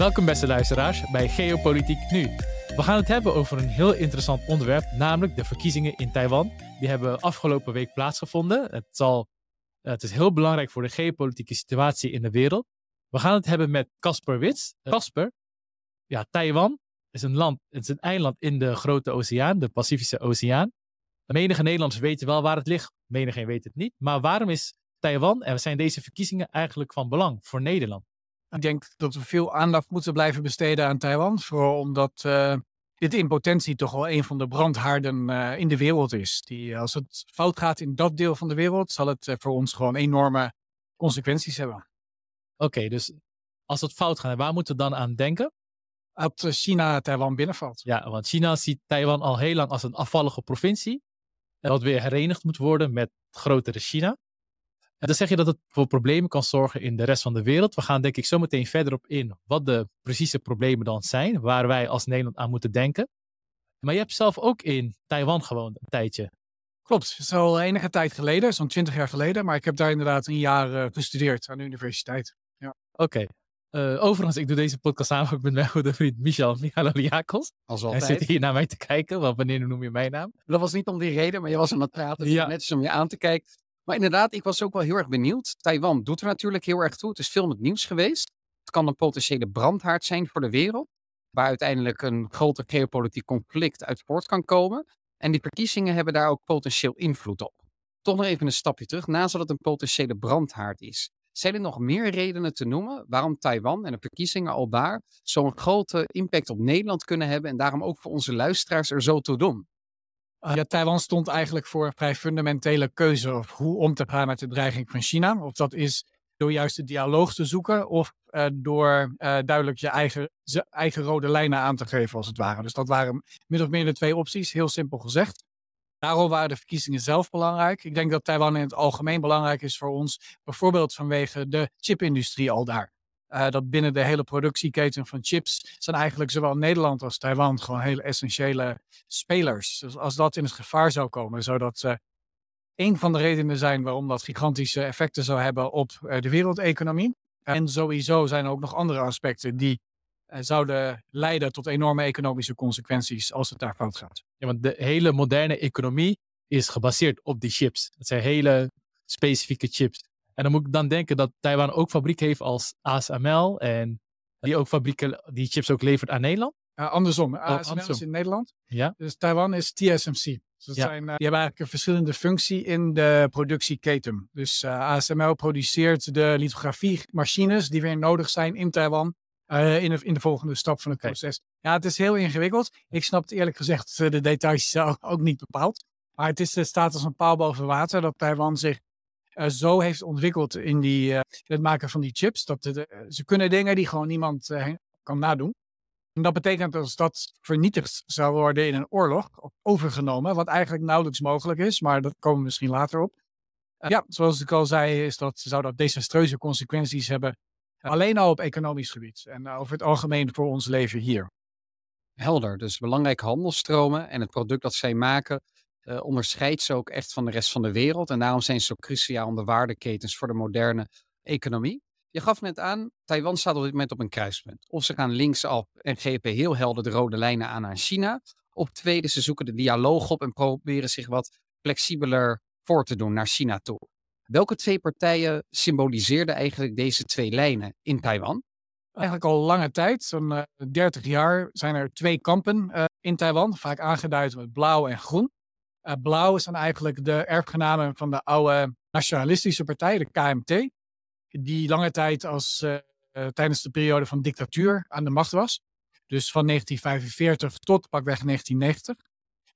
Welkom beste luisteraars bij Geopolitiek Nu. We gaan het hebben over een heel interessant onderwerp, namelijk de verkiezingen in Taiwan. Die hebben afgelopen week plaatsgevonden. Het, zal, het is heel belangrijk voor de geopolitieke situatie in de wereld. We gaan het hebben met Casper Wits. Casper, ja, Taiwan is een land, het is een eiland in de grote oceaan, de Pacifische Oceaan. Menige Nederlanders weten wel waar het ligt, menige weet het niet. Maar waarom is Taiwan en zijn deze verkiezingen eigenlijk van belang voor Nederland? Ik denk dat we veel aandacht moeten blijven besteden aan Taiwan. Vooral omdat uh, dit in potentie toch wel een van de brandhaarden uh, in de wereld is. Die, als het fout gaat in dat deel van de wereld, zal het uh, voor ons gewoon enorme consequenties hebben. Oké, okay, dus als het fout gaat, waar moeten we dan aan denken? Dat China Taiwan binnenvalt. Ja, want China ziet Taiwan al heel lang als een afvallige provincie. Dat weer herenigd moet worden met grotere China. En dan zeg je dat het voor problemen kan zorgen in de rest van de wereld. We gaan denk ik zo meteen verder op in wat de precieze problemen dan zijn, waar wij als Nederland aan moeten denken. Maar je hebt zelf ook in Taiwan gewoond een tijdje. Klopt, het is al enige tijd geleden, zo'n twintig jaar geleden. Maar ik heb daar inderdaad een jaar uh, gestudeerd aan de universiteit. Ja. Oké. Okay. Uh, overigens, ik doe deze podcast samen met mijn goede vriend Michel Michaloliakos. Als altijd. Hij zit hier naar mij te kijken, want wanneer noem je mijn naam? Dat was niet om die reden, maar je was aan het praten. Dus ja. Netjes om je aan te kijken. Maar inderdaad, ik was ook wel heel erg benieuwd. Taiwan doet er natuurlijk heel erg toe. Het is veel met nieuws geweest. Het kan een potentiële brandhaard zijn voor de wereld. Waar uiteindelijk een groter geopolitiek conflict uit voort kan komen. En die verkiezingen hebben daar ook potentieel invloed op. Toch nog even een stapje terug. Naast dat het een potentiële brandhaard is. Zijn er nog meer redenen te noemen waarom Taiwan en de verkiezingen al daar zo'n grote impact op Nederland kunnen hebben en daarom ook voor onze luisteraars er zo toe doen? Uh, ja, Taiwan stond eigenlijk voor een vrij fundamentele keuze of hoe om te gaan met de dreiging van China. Of dat is door juist de dialoog te zoeken of uh, door uh, duidelijk je eigen, eigen rode lijnen aan te geven, als het ware. Dus dat waren min of meer de twee opties, heel simpel gezegd. Daarom waren de verkiezingen zelf belangrijk. Ik denk dat Taiwan in het algemeen belangrijk is voor ons, bijvoorbeeld vanwege de chipindustrie al daar. Uh, dat binnen de hele productieketen van chips zijn eigenlijk zowel Nederland als Taiwan gewoon hele essentiële spelers. Dus als dat in het gevaar zou komen, zou dat uh, een van de redenen zijn waarom dat gigantische effecten zou hebben op uh, de wereldeconomie. En sowieso zijn er ook nog andere aspecten die zouden leiden tot enorme economische consequenties als het daar fout gaat. Ja, want de hele moderne economie is gebaseerd op die chips. Het zijn hele specifieke chips. En dan moet ik dan denken dat Taiwan ook fabriek heeft als ASML en die ook fabrieken, die chips ook levert aan Nederland? Uh, andersom, oh, ASML andersom. is in Nederland. Ja. Dus Taiwan is TSMC. Dus dat ja. zijn, uh, die hebben eigenlijk een verschillende functie in de productieketen. Dus uh, ASML produceert de lithografiemachines die weer nodig zijn in Taiwan. Uh, in, de, in de volgende stap van het proces. Ja, het is heel ingewikkeld. Ik snap het eerlijk gezegd de details ook niet bepaald. Maar het, is, staat als een paal boven water dat Taiwan zich zo heeft ontwikkeld in die, uh, het maken van die chips. Dat de, uh, ze kunnen dingen die gewoon niemand kan nadoen. En dat betekent dat als dat vernietigd zou worden in een oorlog, overgenomen, wat eigenlijk nauwelijks mogelijk is, maar dat komen we misschien later op. ja, zoals ik al zei, is dat, zou dat desastreuze consequenties hebben. Alleen al op economisch gebied en over het algemeen voor ons leven hier. Helder, dus belangrijke handelstromen en het product dat zij maken uh, onderscheidt ze ook echt van de rest van de wereld. En daarom zijn ze zo cruciaal om de waardeketens voor de moderne economie. Je gaf net aan, Taiwan staat op dit moment op een kruispunt. Of ze gaan linksaf en geven heel helder de rode lijnen aan aan China. Of tweede, ze zoeken de dialoog op en proberen zich wat flexibeler voor te doen naar China toe. Welke twee partijen symboliseerden eigenlijk deze twee lijnen in Taiwan? Eigenlijk al lange tijd, zo'n uh, 30 jaar, zijn er twee kampen uh, in Taiwan, vaak aangeduid met blauw en groen. Uh, blauw is dan eigenlijk de erfgenamen van de oude nationalistische partij, de KMT, die lange tijd als, uh, uh, tijdens de periode van dictatuur aan de macht was. Dus van 1945 tot pakweg 1990.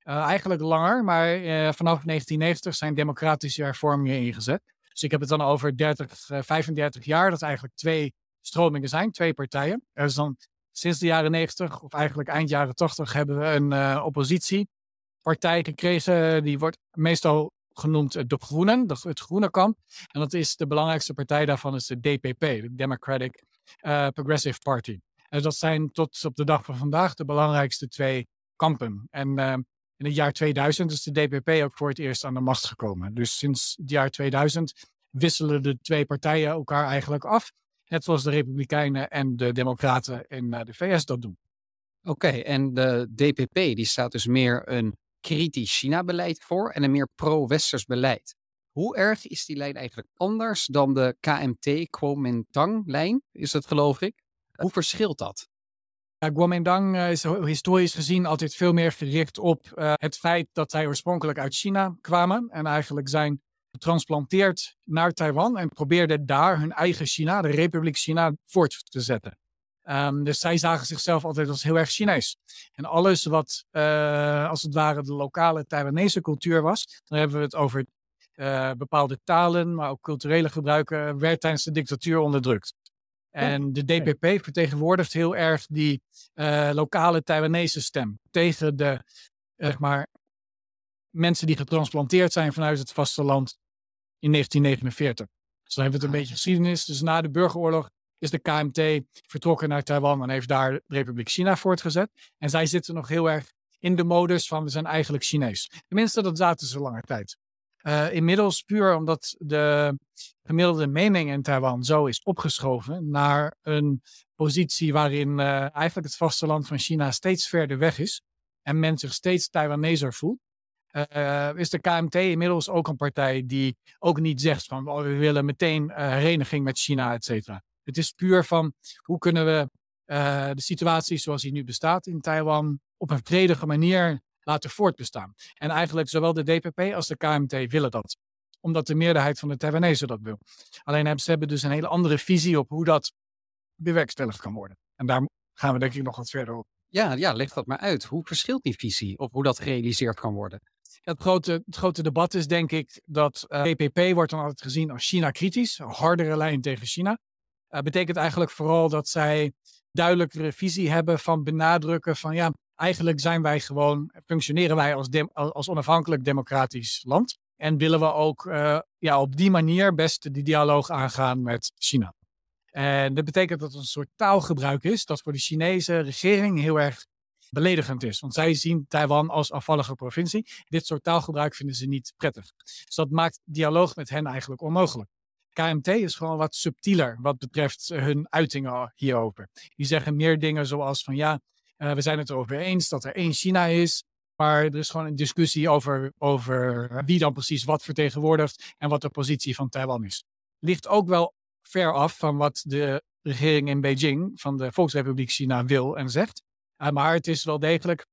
eigenlijk langer, maar vanaf 1990 zijn democratische hervormingen ingezet. Dus ik heb het dan over 30, 35 jaar, dat eigenlijk twee stromingen zijn, twee partijen. Er is dan sinds de jaren 90, of eigenlijk eind jaren 80, hebben we een oppositie partij gekregen. Die wordt meestal genoemd de Groenen, het groene kamp. En dat is de belangrijkste partij daarvan is de DPP, de Democratic uh, Progressive Party. En dat zijn tot op de dag van vandaag de belangrijkste twee kampen. En uh, in het jaar 2000 is de DPP ook voor het eerst aan de macht gekomen. Dus sinds het jaar 2000 wisselen de twee partijen elkaar eigenlijk af. Net zoals de Republikeinen en de Democraten in de VS dat doen. Oké, en de DPP die staat dus meer een kritisch China-beleid voor en een meer pro-westers beleid. Hoe erg is die lijn eigenlijk anders dan de KMT Kuomintang-lijn, is dat geloof ik? Hoe verschilt dat? Ja, Kuomintang is historisch gezien altijd veel meer gericht op uh, het feit dat zij oorspronkelijk uit China kwamen en eigenlijk zijn getransplanteerd naar Taiwan en probeerden daar hun eigen China, de Republiek China, voort te zetten. Um, dus zij zagen zichzelf altijd als heel erg Chinees. En alles wat uh, als het ware de lokale Taiwanese cultuur was, dan hebben we het over uh, bepaalde talen, maar ook culturele gebruiken, werd tijdens de dictatuur onderdrukt. En de DPP vertegenwoordigt heel erg die uh, lokale Taiwanese stem tegen de zeg maar, mensen die getransplanteerd zijn vanuit het vasteland in 1949. Dus dan hebben we het een beetje geschiedenis. Dus na de burgeroorlog is de KMT vertrokken naar Taiwan en heeft daar de Republiek China voortgezet. En zij zitten nog heel erg in de modus van we zijn eigenlijk Chinees. Tenminste, dat zaten ze lange tijd. Uh, inmiddels puur omdat de gemiddelde mening in Taiwan zo is opgeschoven naar een positie waarin uh, eigenlijk het vasteland van China steeds verder weg is en men zich steeds Taiwaneser voelt. Uh, is de KMT inmiddels ook een partij die ook niet zegt van oh, we willen meteen hereniging met China, et cetera. Het is puur van hoe kunnen we uh, de situatie zoals die nu bestaat in Taiwan op een vredige manier laten voortbestaan. En eigenlijk zowel de DPP als de KMT willen dat. Omdat de meerderheid van de Taiwanese dat wil. Alleen hebben ze hebben dus een hele andere visie op hoe dat bewerkstelligd kan worden. En daar gaan we denk ik nog wat verder op. Ja, ja, leg dat maar uit. Hoe verschilt die visie of hoe dat gerealiseerd kan worden? Het grote, het grote debat is denk ik dat uh, eh, DPP wordt dan altijd gezien als China-kritisch. Een hardere lijn tegen China. Uh, betekent eigenlijk vooral dat zij duidelijkere visie hebben van benadrukken van ja, eigenlijk zijn wij gewoon, functioneren wij als, als onafhankelijk democratisch land. En willen we ook uh, ja, op die manier best die dialoog aangaan met China. En dat betekent dat het een soort taalgebruik is dat voor de Chinese regering heel erg beledigend is. Want zij zien Taiwan als afvallige provincie. Dit soort taalgebruik vinden ze niet prettig. Dus dat maakt dialoog met hen eigenlijk onmogelijk. KMT is gewoon wat subtieler wat betreft hun uitingen hierover. Die zeggen meer dingen zoals van ja, uh, we zijn het erover eens dat er één China is. Maar er is gewoon een discussie over, over wie dan precies wat vertegenwoordigt en wat de positie van Taiwan is. Ligt ook wel ver af van wat de regering in Beijing van de Volksrepubliek China wil en zegt. Maar het is wel degelijk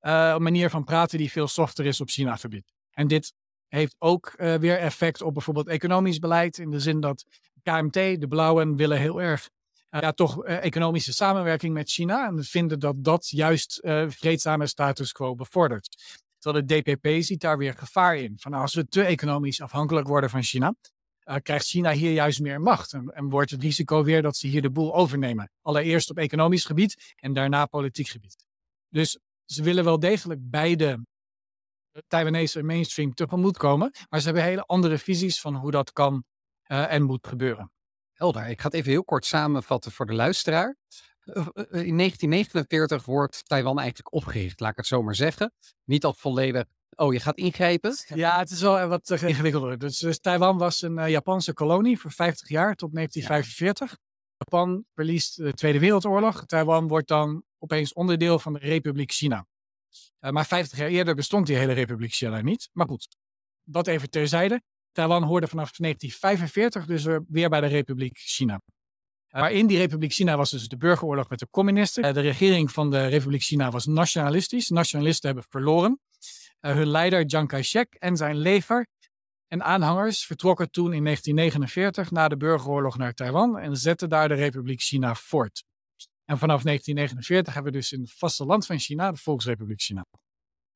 een manier van praten die veel softer is op China-gebied. En dit heeft ook uh, weer effect op bijvoorbeeld economisch beleid. In de zin dat KMT, de blauwen, willen heel erg uh, ja, toch uh, economische samenwerking met China. En vinden dat dat juist vreedzame status quo bevordert. Terwijl de DPP ziet daar weer gevaar in. Van als we te economisch afhankelijk worden van China, krijgt China hier juist meer macht. En, en, wordt het risico weer dat ze hier de boel overnemen. Allereerst op economisch gebied en daarna politiek gebied. Dus ze willen wel degelijk beide Taiwanese mainstream tegemoet komen. Maar ze hebben hele andere visies van hoe dat kan uh, en moet gebeuren. Helder. Ik ga het even heel kort samenvatten voor de luisteraar. Eh, eh, in 1949 wordt Taiwan eigenlijk opgericht, laat ik het zo maar zeggen. Niet al volledig. Oh, je gaat ingrijpen? Ja, het is wel wat ingewikkelder. Dus, dus Taiwan was een uh, Japanse kolonie voor 50 jaar tot 1945. Japan verliest de Tweede Wereldoorlog. Taiwan wordt dan opeens onderdeel van de Republiek China. Uh, maar 50 jaar eerder bestond die hele Republiek China niet. Maar goed, dat even terzijde. Taiwan hoorde vanaf 1945 dus weer bij de Republiek China. Uh, maar in die Republiek China was dus de burgeroorlog met de communisten. De regering van de Republiek China was nationalistisch. Nationalisten hebben verloren. hun leider Chiang Kai-shek en zijn leger en aanhangers vertrokken toen in 1949 na de burgeroorlog naar Taiwan en zetten daar de Republiek China voort. En vanaf 1949 hebben we dus in het vasteland van China de Volksrepubliek China.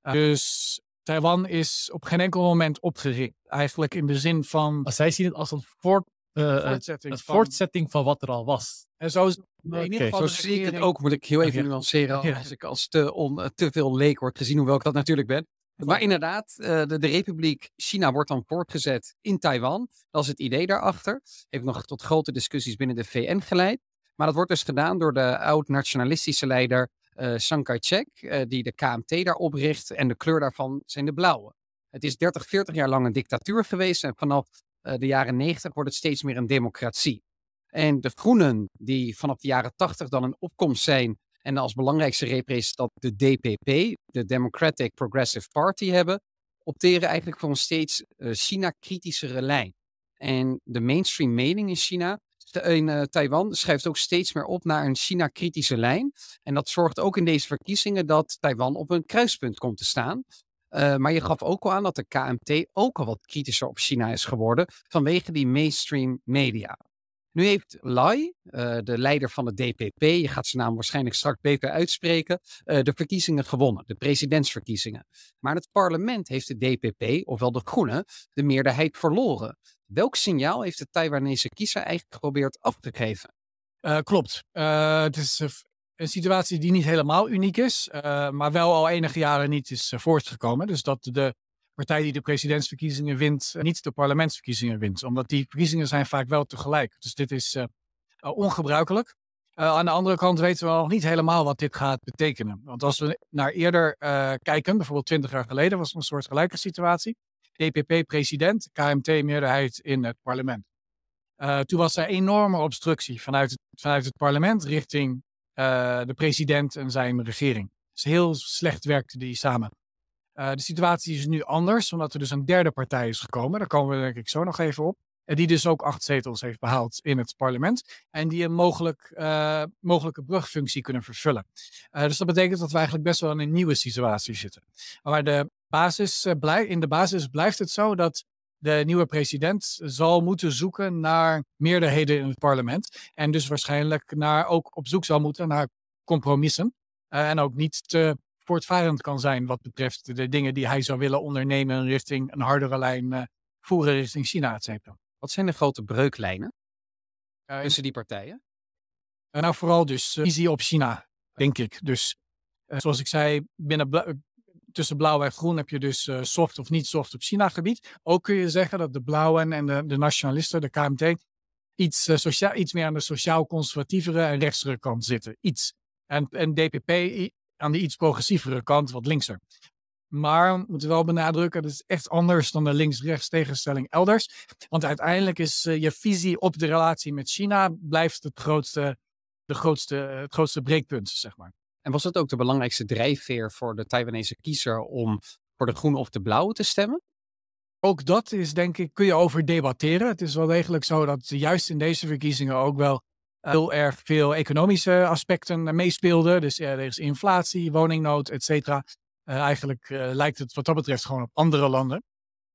Uh, dus Taiwan is op geen enkel moment opgericht. Eigenlijk in de zin van. zij zien het als een voort, uh, voortzetting, een van... voortzetting van wat er al was. En zo, is, in ieder geval zo zie ik het ook, moet ik heel even okay. nuanceren. Ja. Als ik als te, on, te veel leek word gezien, hoewel ik dat natuurlijk ben. Maar inderdaad, de, de, Republiek China wordt dan voortgezet in Taiwan. Dat is het idee daarachter. Heeft nog tot grote discussies binnen de VN geleid. Maar dat wordt dus gedaan door de oud-nationalistische leider uh, Chiang Kai-shek, die de KMT daar opricht. En de kleur daarvan zijn de blauwe. Het is 30, 40 jaar lang een dictatuur geweest. En vanaf uh, de jaren 90 wordt het steeds meer een democratie. En de groenen, die vanaf de jaren 80 dan een opkomst zijn en als belangrijkste representant de DPP, de Democratic Progressive Party, hebben, opteren eigenlijk voor een steeds uh, China-kritischere lijn. En de mainstream mening in China, uh, Taiwan, schrijft ook steeds meer op naar een China-kritische lijn. En dat zorgt ook in deze verkiezingen dat Taiwan op een kruispunt komt te staan. Uh, maar je gaf ook al aan dat de KMT ook al wat kritischer op China is geworden vanwege die mainstream media. Nu heeft Lai, uh, de leider van de DPP, je gaat zijn naam waarschijnlijk straks beter uitspreken, de verkiezingen gewonnen, de presidentsverkiezingen. Maar het parlement heeft de DPP, ofwel de Groenen, de meerderheid verloren. Welk signaal heeft de Taiwanese kiezer eigenlijk geprobeerd af te geven? Uh, klopt. het is een situatie die niet helemaal uniek is, maar wel al enige jaren niet is voortgekomen. Dus dat de partij die de presidentsverkiezingen wint, eh, niet de parlementsverkiezingen wint. Omdat die verkiezingen zijn vaak wel tegelijk. Dus dit is ongebruikelijk. Aan de andere kant weten we nog niet helemaal wat dit gaat betekenen. Want als we naar eerder kijken, bijvoorbeeld 20 jaar geleden was er een soort gelijke situatie. DPP-president, KMT-meerderheid in het parlement. toen was er enorme obstructie vanuit het, parlement richting de president en zijn regering. Dus heel slecht werkten die samen. Uh, de situatie is nu anders, omdat er dus een derde partij is gekomen. Daar komen we denk ik zo nog even op. En die dus ook acht zetels heeft behaald in het parlement. En die een mogelijk, mogelijke brugfunctie kunnen vervullen. Dus dat betekent dat we eigenlijk best wel in een nieuwe situatie zitten. Maar de basis, blij, in de basis blijft het zo dat de nieuwe president zal moeten zoeken naar meerderheden in het parlement. En dus waarschijnlijk naar, ook op zoek zal moeten naar compromissen. en ook niet te voortvarend kan zijn wat betreft de dingen die hij zou willen ondernemen richting een hardere lijn uh, voeren richting China, et cetera. Wat zijn de grote breuklijnen uh, tussen die partijen? Nou, vooral dus visie op China, denk ik. Dus zoals ik zei, binnen tussen blauw en groen heb je dus soft of niet soft op China-gebied. Ook kun je zeggen dat de blauwen en de, de nationalisten, de KMT, iets, sociaal, iets meer aan de sociaal-conservatievere en rechtsere kant zitten. Iets. En, en DPP aan de iets progressievere kant, wat linkser. Maar we moeten wel benadrukken, dat is echt anders dan de links-rechts tegenstelling elders. Want uiteindelijk is uh, je visie op de relatie met China blijft het grootste, de grootste, het grootste breekpunt, zeg maar. En was het ook de belangrijkste drijfveer voor de Taiwanese kiezer om voor de groene of de blauwe te stemmen? Ook dat is, denk ik, kun je over debatteren. Het is wel degelijk zo dat juist in deze verkiezingen ook wel heel erg veel economische aspecten meespeelden. Dus er is inflatie, woningnood, et cetera. Uh, eigenlijk uh, lijkt het wat dat betreft gewoon op andere landen.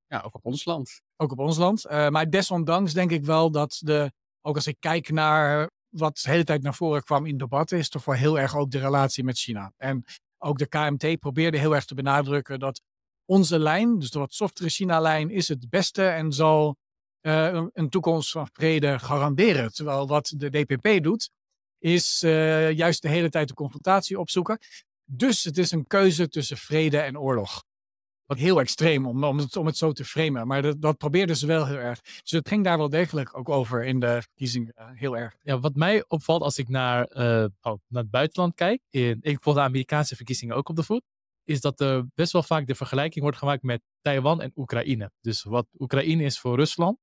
Ja, ook op ons land. Ook op ons land. Uh, maar desondanks denk ik wel dat de, ook als ik kijk naar wat de hele tijd naar voren kwam in debatten, is toch wel heel erg ook de relatie met China. En ook de KMT probeerde heel erg te benadrukken dat onze lijn, dus de wat softere China-lijn, is het beste en zal uh, een toekomst van vrede garanderen. Terwijl wat de DPP doet, is uh, juist de hele tijd de confrontatie opzoeken. Dus het is een keuze tussen vrede en oorlog. Wat heel extreem om, om, het, om het zo te framen. Maar dat, dat probeerden ze wel heel erg. Dus het ging daar wel degelijk ook over in de verkiezingen uh, heel erg. Ja, wat mij opvalt als ik naar, oh, naar het buitenland kijk. In, ik volg de Amerikaanse verkiezingen ook op de voet is dat er best wel vaak de vergelijking wordt gemaakt met Taiwan en Oekraïne. Dus wat Oekraïne is voor Rusland,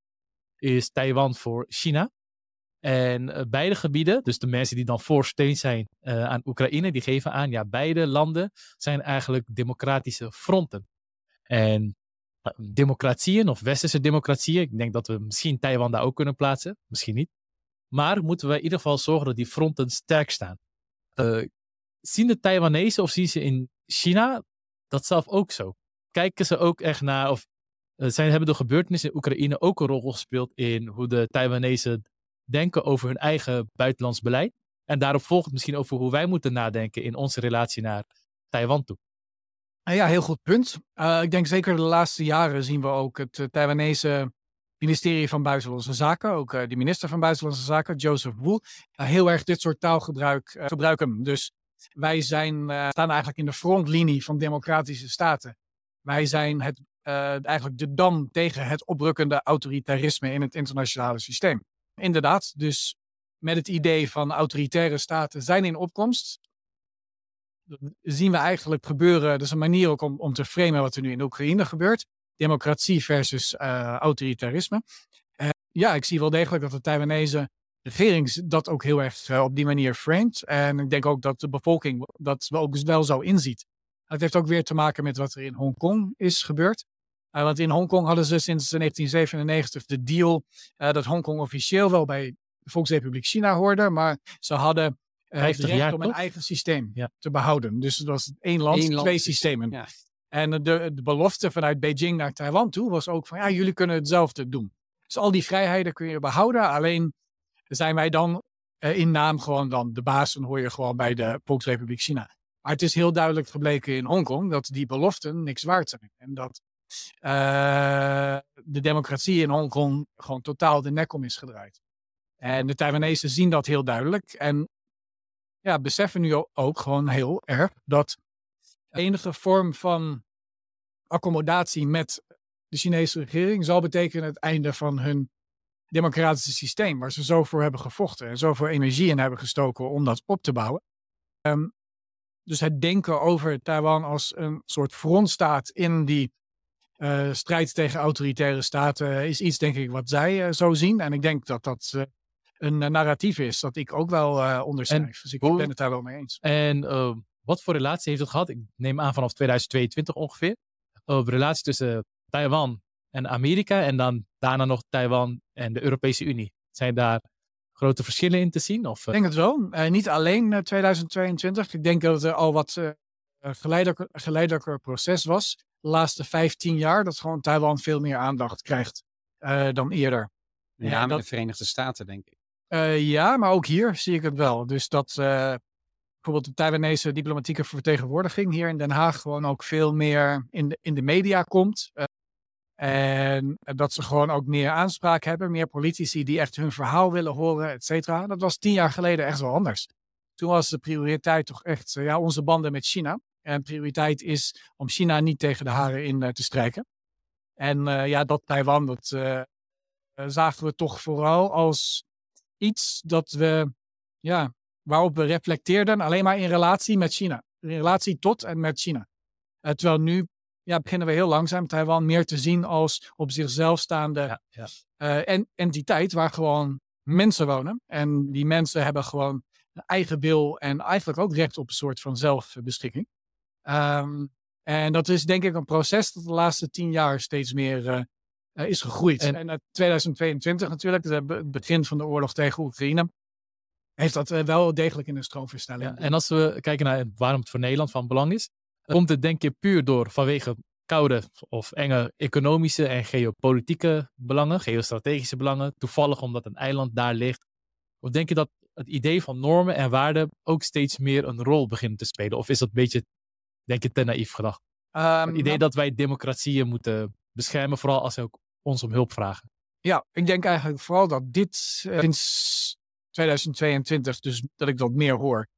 is Taiwan voor China. En uh, beide gebieden, dus de mensen die dan voor steun zijn aan Oekraïne, die geven aan, ja, beide landen zijn eigenlijk democratische fronten. En uh, democratieën of westerse democratieën, ik denk dat we misschien Taiwan daar ook kunnen plaatsen, misschien niet. Maar moeten we in ieder geval zorgen dat die fronten sterk staan. zien de Taiwanese of zien ze in China dat zelf ook zo? Kijken ze ook echt naar, of uh, zijn, hebben de gebeurtenissen in Oekraïne ook een rol gespeeld in hoe de Taiwanese denken over hun eigen buitenlands beleid? En daarop volgt misschien over hoe wij moeten nadenken in onze relatie naar Taiwan toe. Ah ja, heel goed punt. Uh, ik denk zeker de laatste jaren zien we ook het uh, Taiwanese ministerie van Buitenlandse Zaken, ook uh, de minister van Buitenlandse Zaken, Joseph Wu, heel erg dit soort taalgebruik gebruiken. Dus wij zijn, staan eigenlijk in de frontlinie van democratische staten. Wij zijn het eigenlijk de dam tegen het oprukkende autoritarisme in het internationale systeem. Inderdaad, dus met het idee van autoritaire staten zijn in opkomst, zien we eigenlijk gebeuren, dat is een manier ook om, om te framen wat er nu in Oekraïne gebeurt, democratie versus uh, autoritarisme. Uh, ja, ik zie wel degelijk dat de Taiwanese regering dat ook heel erg op die manier framed. En ik denk ook dat de bevolking dat ook wel zo inziet. Het heeft ook weer te maken met wat er in Hongkong is gebeurd. want in Hongkong hadden ze sinds 1997 de deal dat Hongkong officieel wel bij de Volksrepubliek China hoorde, maar ze hadden het recht om een eigen systeem te behouden. Dus het was één land, twee systemen. Ja. En de, de belofte vanuit Beijing naar Taiwan toe was ook van ja, jullie kunnen hetzelfde doen. Dus al die vrijheden kun je behouden. Alleen zijn wij dan uh, in naam gewoon dan de baas en hoor je gewoon bij de Volksrepubliek China. Maar het is heel duidelijk gebleken in Hongkong dat die beloften niks waard zijn. En dat uh, de democratie in Hongkong gewoon totaal de nek om is gedraaid. En de Taiwanese zien dat heel duidelijk. En ja, beseffen nu ook gewoon heel erg dat enige vorm van accommodatie met de Chinese regering zal betekenen het einde van hun democratische systeem, waar ze zo voor hebben gevochten en zoveel energie in hebben gestoken om dat op te bouwen. Um, dus het denken over Taiwan als een soort frontstaat in die uh, strijd tegen autoritaire staten is iets, denk ik, wat zij uh, zo zien. En ik denk dat dat uh, een narratief is dat ik ook wel onderschrijf. dus ik ben het daar wel mee eens. En ehm, wat voor relatie heeft het gehad? Ik neem aan vanaf 2022 ongeveer. de relatie tussen Taiwan en Amerika en dan daarna nog Taiwan en de Europese Unie. Zijn daar grote verschillen in te zien? Of, Ik denk het wel. Uh, niet alleen 2022. Ik denk dat er al wat uh, geleidelijker, geleidelijker proces was. De laatste 15 jaar dat gewoon Taiwan veel meer aandacht krijgt uh, dan eerder. Ja, ja met de Verenigde Staten, denk ik. Ja, maar ook hier zie ik het wel. Dus dat bijvoorbeeld de Taiwanese diplomatieke vertegenwoordiging hier in Den Haag gewoon ook veel meer in de, in de media komt. En dat ze gewoon ook meer aanspraak hebben, meer politici die echt hun verhaal willen horen, et cetera. Dat was tien jaar geleden echt wel anders. Toen was de prioriteit toch echt eh, ja, onze banden met China. En prioriteit is om China niet tegen de haren in te strijken. En ja, dat Taiwan, dat zagen we toch vooral als iets dat we, ja, waarop we reflecteerden alleen maar in relatie met China. In relatie tot en met China. terwijl nu ja, beginnen we heel langzaam Taiwan meer te zien als op zichzelf staande ja, ja. Uh, en, entiteit waar gewoon mensen wonen. En die mensen hebben gewoon een eigen wil en eigenlijk ook recht op een soort van zelfbeschikking. Um, en dat is denk ik een proces dat de laatste tien jaar steeds meer uh, is gegroeid. En, en 2022 natuurlijk, het begin van de oorlog tegen Oekraïne, heeft dat wel degelijk in de stroomverstelling. Ja, en als we kijken naar waarom het voor Nederland van belang is, Komt het denk je puur door vanwege koude of enge economische en geopolitieke belangen, geostrategische belangen, toevallig omdat een eiland daar ligt? Of denk je dat het idee van normen en waarden ook steeds meer een rol begint te spelen? Of is dat een beetje, denk je, te naïef gedacht? Um, het idee nou dat wij democratieën moeten beschermen, vooral als ze ook ons om hulp vragen. Ja, ik denk eigenlijk vooral dat dit uh, sinds 2022, dus dat ik dat meer hoor,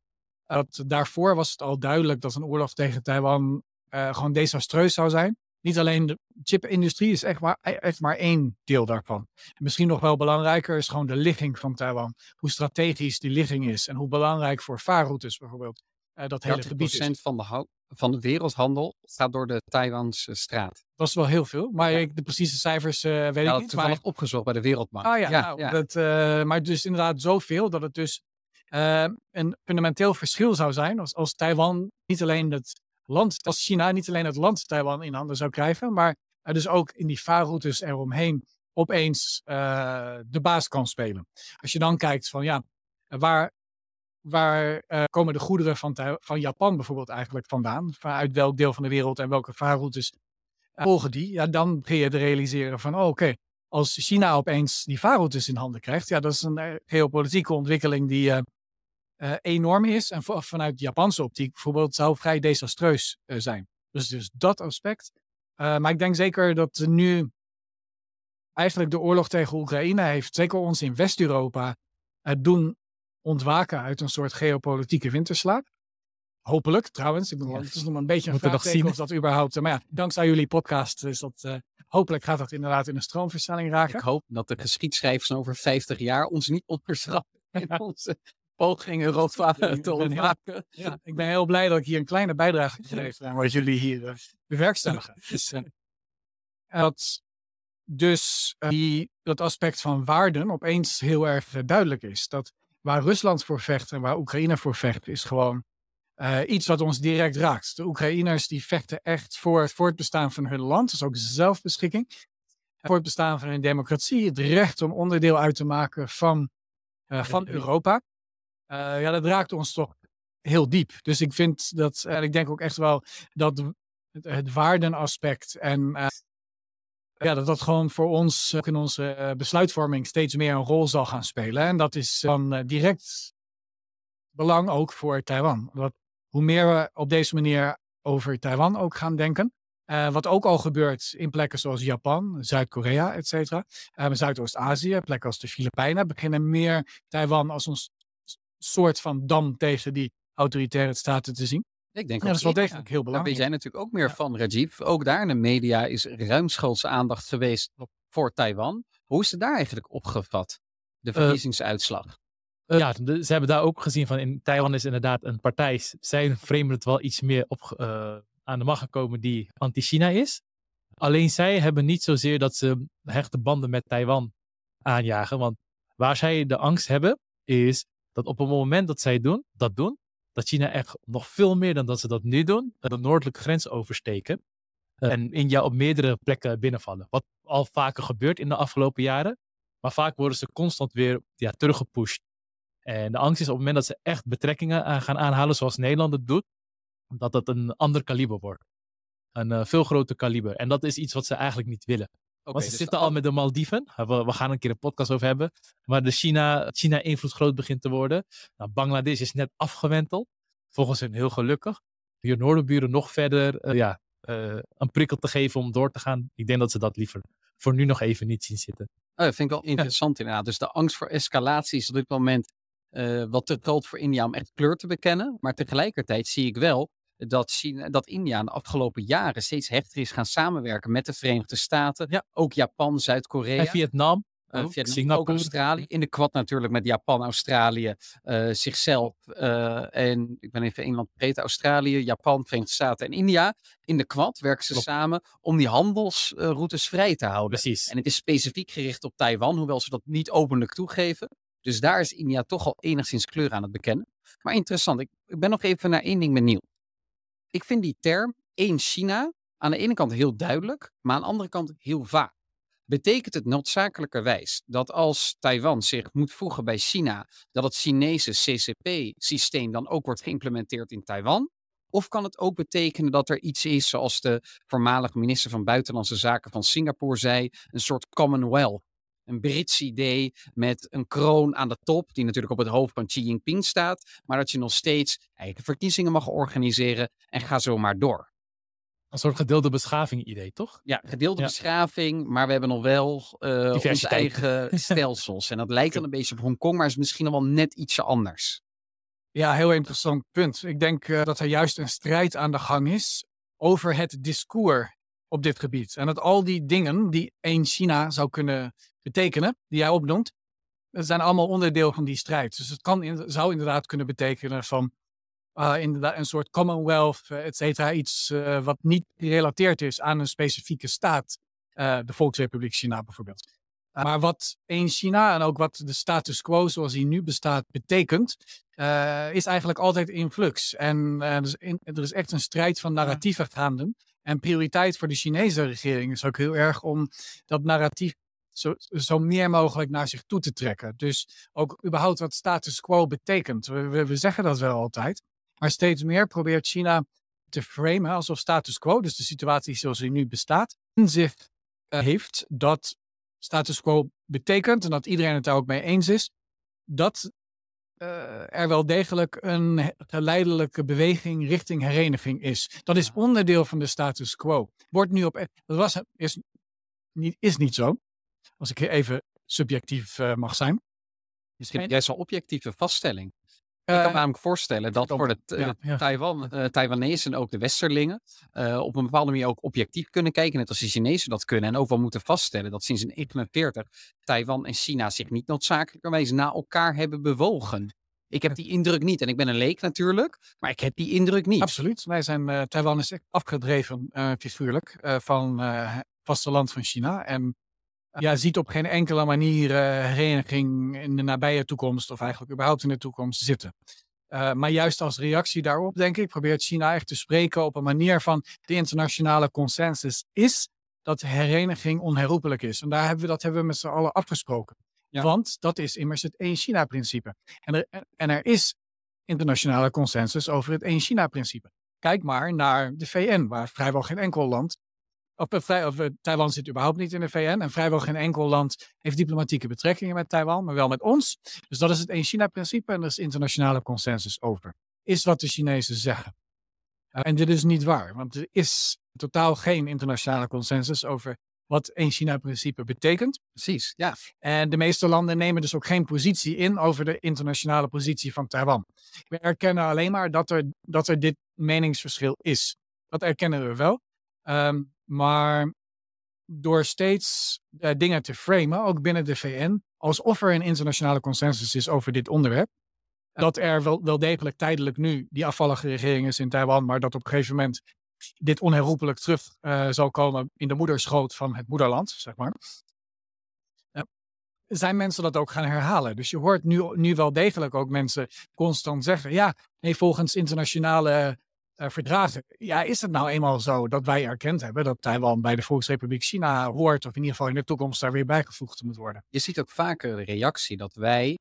dat daarvoor was het al duidelijk dat een oorlog tegen Taiwan uh, gewoon desastreus zou zijn. Niet alleen de chipindustrie is echt maar, e-, echt maar één deel daarvan. En misschien nog wel belangrijker is gewoon de ligging van Taiwan. Hoe strategisch die ligging is en hoe belangrijk voor vaarroutes bijvoorbeeld dat hele gebied is. van de, van de wereldhandel gaat door de Taiwanse straat. Dat is wel heel veel, maar ik, de precieze cijfers uh, weet ja, ik niet. Maar... opgezocht bij de Wereldbank. Ah ja, ja, nou, Dat, maar dus inderdaad zoveel dat het dus uh, een fundamenteel verschil zou zijn als, als Taiwan niet alleen het land, als China niet alleen het land Taiwan in handen zou krijgen, maar dus ook in die vaarroutes eromheen opeens de baas kan spelen. Als je dan kijkt van ja, waar, waar uh, komen de goederen van, van Japan bijvoorbeeld eigenlijk vandaan? Uit welk deel van de wereld en welke vaarroutes volgen die? Ja, dan begin je te realiseren van oh, oké, als China opeens die vaarroutes in handen krijgt, ja, dat is een geopolitieke ontwikkeling die enorm is. En vanuit Japanse optiek bijvoorbeeld zou vrij desastreus zijn. Dus, dus dat aspect. Maar ik denk zeker dat nu eigenlijk de oorlog tegen Oekraïne heeft, zeker ons in West-Europa, het doen ontwaken uit een soort geopolitieke winterslaap. Hopelijk trouwens. Ik bedoel, ja. Het is nog een beetje een vraag of dat überhaupt... Maar ja, dankzij jullie podcast is dat... Uh, hopelijk gaat dat inderdaad in een stroomverstelling raken. Ik hoop dat de geschiedschrijvers over 50 jaar ons niet onderschrappen in onze pogingen roodvaten te ontwaken. Ja, ik ben heel blij dat ik hier een kleine bijdrage geleverd heb aan wat jullie hier bewerkstelligen. dus, uh, dat, dus die, dat aspect van waarden opeens heel erg duidelijk is. Dat waar Rusland voor vecht en waar Oekraïne voor vecht, is gewoon iets wat ons direct raakt. De Oekraïners die vechten echt voor het voortbestaan van hun land, dus ook zelfbeschikking voor het bestaan van een democratie, het recht om onderdeel uit te maken van, uh, van Europa. Uh, ja, dat raakt ons toch heel diep. Dus ik vind dat, en ik denk ook echt wel dat het, het waardenaspect en ja, dat dat gewoon voor ons in onze besluitvorming steeds meer een rol zal gaan spelen. En dat is van direct belang ook voor Taiwan. Dat hoe meer we op deze manier over Taiwan ook gaan denken, wat ook al gebeurt in plekken zoals Japan, Zuid-Korea, et cetera. Zuidoost-Azië, plekken als de Filipijnen, beginnen meer Taiwan als een soort van dam tegen die autoritaire staten te zien. Ik denk ja, dat is wel degelijk heel belangrijk. Daar ben jij natuurlijk ook meer van, Rajiv. Ook daar in de media is ruimschoots aandacht geweest voor Taiwan. Hoe is het daar eigenlijk opgevat, de eh, verkiezingsuitslag? Uh, ja, ze hebben daar ook gezien van in Taiwan is inderdaad een partij. Zij framen het wel iets meer op, uh, aan de macht gekomen die anti-China is. Alleen zij hebben niet zozeer dat ze hechte banden met Taiwan aanjagen. Want waar zij de angst hebben, is dat op het moment dat zij doen, dat doen, dat China echt nog veel meer dan dat ze dat nu doen, de noordelijke grens oversteken. Uh, en India op meerdere plekken binnenvallen. Wat al vaker gebeurt in de afgelopen jaren. Maar vaak worden ze constant weer ja, teruggepusht. En de angst is op het moment dat ze echt betrekkingen gaan aanhalen, zoals Nederland het doet, dat het een ander kaliber wordt. Een uh, veel groter kaliber. En dat is iets wat ze eigenlijk niet willen. Okay, Want ze dus zitten al met de Maldiven. We, gaan een keer een podcast over hebben. Maar de China, China invloed groot begint te worden. Nou, Bangladesh is net afgewenteld. Volgens hen heel gelukkig. Je noordenburen nog verder uh, ja, uh, een prikkel te geven om door te gaan. Ik denk dat ze dat liever voor nu nog even niet zien zitten. Oh, dat vind ik wel interessant ja. inderdaad. Dus de angst voor escalatie is op dit moment uh, wat te groot voor India om echt kleur te bekennen. Maar tegelijkertijd zie ik wel dat, China, dat India de afgelopen jaren steeds hechter is gaan samenwerken met de Verenigde Staten. Ja. Ook Japan, Zuid-Korea. En Vietnam. Uh, Vietnam, Singapore. ook Australië. In de kwad natuurlijk met Japan, Australië, uh, zichzelf. Uh, en ik ben even één land vergeten. Australië, Japan, Verenigde Staten en India. In de kwad werken ze Klopt. samen om die handelsroutes vrij te houden. Precies. En het is specifiek gericht op Taiwan, hoewel ze dat niet openlijk toegeven. Dus daar is India toch al enigszins kleur aan het bekennen. Maar interessant, ik, ik ben nog even naar één ding benieuwd. Ik vind die term één China aan de ene kant heel duidelijk, maar aan de andere kant heel vaag. Betekent het noodzakelijkerwijs dat als Taiwan zich moet voegen bij China, dat het Chinese CCP-systeem dan ook wordt geïmplementeerd in Taiwan? Of kan het ook betekenen dat er iets is, zoals de voormalige minister van Buitenlandse Zaken van Singapore zei, een soort Commonwealth? Een Brits idee met een kroon aan de top, die natuurlijk op het hoofd van Xi Jinping staat, maar dat je nog steeds eigen verkiezingen mag organiseren en ga zo maar door. Een soort gedeelde beschaving idee, toch? Ja, gedeelde ja. beschaving, maar we hebben nog wel uh, onze eigen stelsels. En dat lijkt dan een beetje op Hongkong, maar is misschien nog wel net ietsje anders. Ja, heel interessant punt. Ik denk uh, dat er juist een strijd aan de gang is over het discours op dit gebied. En dat al die dingen die één China zou kunnen betekenen, die jij opnoemt, dat zijn allemaal onderdeel van die strijd. Dus het kan, zou inderdaad kunnen betekenen van uh, inderdaad een soort commonwealth, uh, et cetera, iets uh, wat niet gerelateerd is aan een specifieke staat, de Volksrepubliek China bijvoorbeeld. maar wat één China en ook wat de status quo zoals die nu bestaat betekent, is eigenlijk altijd in flux. En dus in, er is echt een strijd van narratieven gaande. En prioriteit voor de Chinese regering is ook heel erg om dat narratief zo, zo meer mogelijk naar zich toe te trekken. Dus ook überhaupt wat status quo betekent. We, we, we zeggen dat wel altijd. Maar steeds meer probeert China te framen alsof status quo, dus de situatie zoals die nu bestaat, in zich uh, heeft dat status quo betekent, en dat iedereen het daar ook mee eens is, dat uh, er wel degelijk een geleidelijke beweging richting hereniging is. Dat is onderdeel van de status quo. Wordt nu op. Dat was, is, niet, is niet zo. Als ik even subjectief uh, mag zijn. Misschien jij zal objectieve vaststelling. Ik kan me namelijk voorstellen dat voor de ja, ja. Taiwan, uh, Taiwanese en ook de Westerlingen uh, op een bepaalde manier ook objectief kunnen kijken, net als de Chinezen dat kunnen. En ook wel moeten vaststellen dat sinds 1941 Taiwan en China zich niet noodzakelijkerwijs na elkaar hebben bewogen. Ik heb die indruk niet. En ik ben een leek natuurlijk, maar ik heb die indruk niet. Absoluut. Wij zijn, Taiwan is afgedreven, figuurlijk, van het vasteland van China. En ja, ziet op geen enkele manier hereniging in de nabije toekomst of eigenlijk überhaupt in de toekomst zitten. maar juist als reactie daarop, denk ik, probeert China echt te spreken op een manier van de internationale consensus is dat hereniging onherroepelijk is. En daar hebben we, dat hebben we met z'n allen afgesproken. Want dat is immers het één-China-principe. En er, en er is internationale consensus over het één-China-principe. Kijk maar naar de VN, waar vrijwel geen enkel land. Of, eh, of, Taiwan zit überhaupt niet in de VN. En vrijwel geen enkel land heeft diplomatieke betrekkingen met Taiwan, maar wel met ons. Dus dat is het één-China-principe en er is internationale consensus over. Is wat de Chinezen zeggen. En dit is niet waar, want er is totaal geen internationale consensus over wat één China-principe betekent. Precies, ja. En de meeste landen nemen dus ook geen positie in over de internationale positie van Taiwan. We erkennen alleen maar dat er, dat er dit meningsverschil is. Dat erkennen we wel. Ehm, maar door steeds uh, dingen te framen, ook binnen de VN, alsof er een internationale consensus is over dit onderwerp, dat er wel, wel degelijk tijdelijk nu die afvallige regering is in Taiwan, maar dat op een gegeven moment dit onherroepelijk terug uh, zal komen in de moederschoot van het moederland, zeg maar. Uh, zijn mensen dat ook gaan herhalen. Dus je hoort nu, nu wel degelijk ook mensen constant zeggen, ja, nee, volgens internationale verdragen. Ja, is het nou eenmaal zo dat wij erkend hebben dat Taiwan bij de Volksrepubliek China hoort, of in ieder geval in de toekomst daar weer bijgevoegd moet worden? Je ziet ook vaker de reactie dat wij,